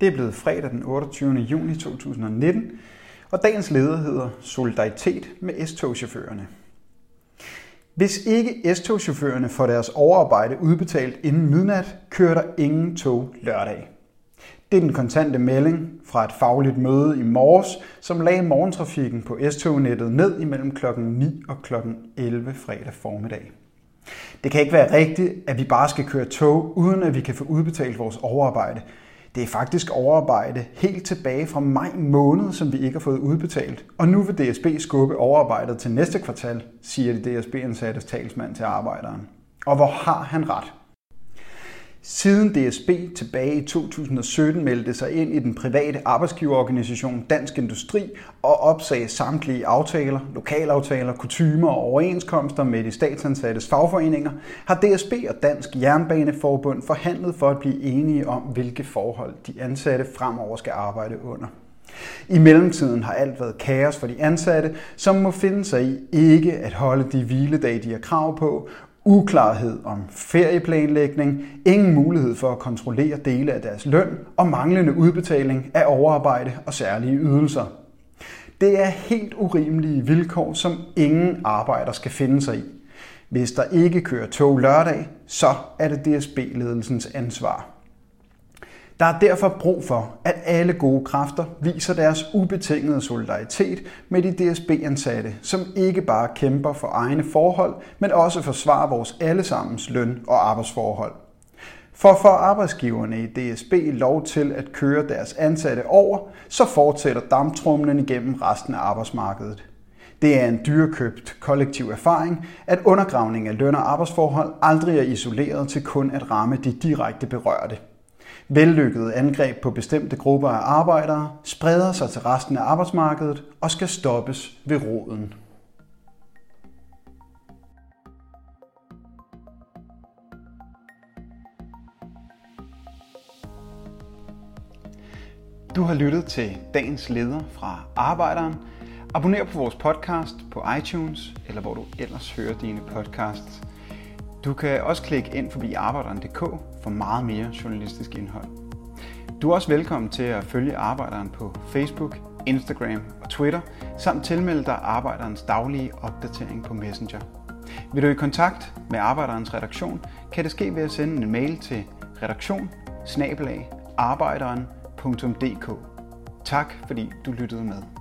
Det er blevet fredag den 28. juni 2019, og dagens leder hedder Solidaritet med S-togchaufførerne. Hvis ikke S-togchaufførerne får deres overarbejde udbetalt inden midnat, kører der ingen tog lørdag. Det er den kontante melding fra et fagligt møde i morges, som lagde morgentrafikken på S-tognettet ned imellem kl. 9 og kl. 11 fredag formiddag. Det kan ikke være rigtigt, at vi bare skal køre tog, uden at vi kan få udbetalt vores overarbejde. Det er faktisk overarbejde helt tilbage fra maj måned, som vi ikke har fået udbetalt. Og nu vil DSB skubbe overarbejdet til næste kvartal, siger de DSB-ansattes talsmand til arbejderen. Og hvor har han ret? Siden DSB tilbage i 2017 meldte sig ind i den private arbejdsgiverorganisation Dansk Industri og opsagde samtlige aftaler, lokalaftaler, kutumer og overenskomster med de statsansattes fagforeninger, har DSB og Dansk Jernbaneforbund forhandlet for at blive enige om, hvilke forhold de ansatte fremover skal arbejde under. I mellemtiden har alt været kaos for de ansatte, som må finde sig i ikke at holde de hviledage, de har krav på, uklarhed om ferieplanlægning, ingen mulighed for at kontrollere dele af deres løn og manglende udbetaling af overarbejde og særlige ydelser. Det er helt urimelige vilkår, som ingen arbejder skal finde sig i. Hvis der ikke kører tog lørdag, så er det DSB-ledelsens ansvar. Der er derfor brug for, at alle gode kræfter viser deres ubetingede solidaritet med de DSB-ansatte, som ikke bare kæmper for egne forhold, men også forsvarer vores allesammens løn- og arbejdsforhold. For får arbejdsgiverne i DSB lov til at køre deres ansatte over, så fortsætter damptrumlen igennem resten af arbejdsmarkedet. Det er en dyrkøbt kollektiv erfaring, at undergravning af løn- og arbejdsforhold aldrig er isoleret til kun at ramme de direkte berørte. Vellykkede angreb på bestemte grupper af arbejdere spreder sig til resten af arbejdsmarkedet og skal stoppes ved roden. Du har lyttet til dagens leder fra Arbejderen. Abonner på vores podcast på iTunes, eller hvor du ellers hører dine podcasts. Du kan også klikke ind forbi arbejderen.dk for meget mere journalistisk indhold. Du er også velkommen til at følge Arbejderen på Facebook, Instagram og Twitter, samt tilmelde dig Arbejderens daglige opdatering på Messenger. Vil du i kontakt med Arbejderens redaktion, kan det ske ved at sende en mail til redaktion arbejderen.dk. Tak fordi du lyttede med.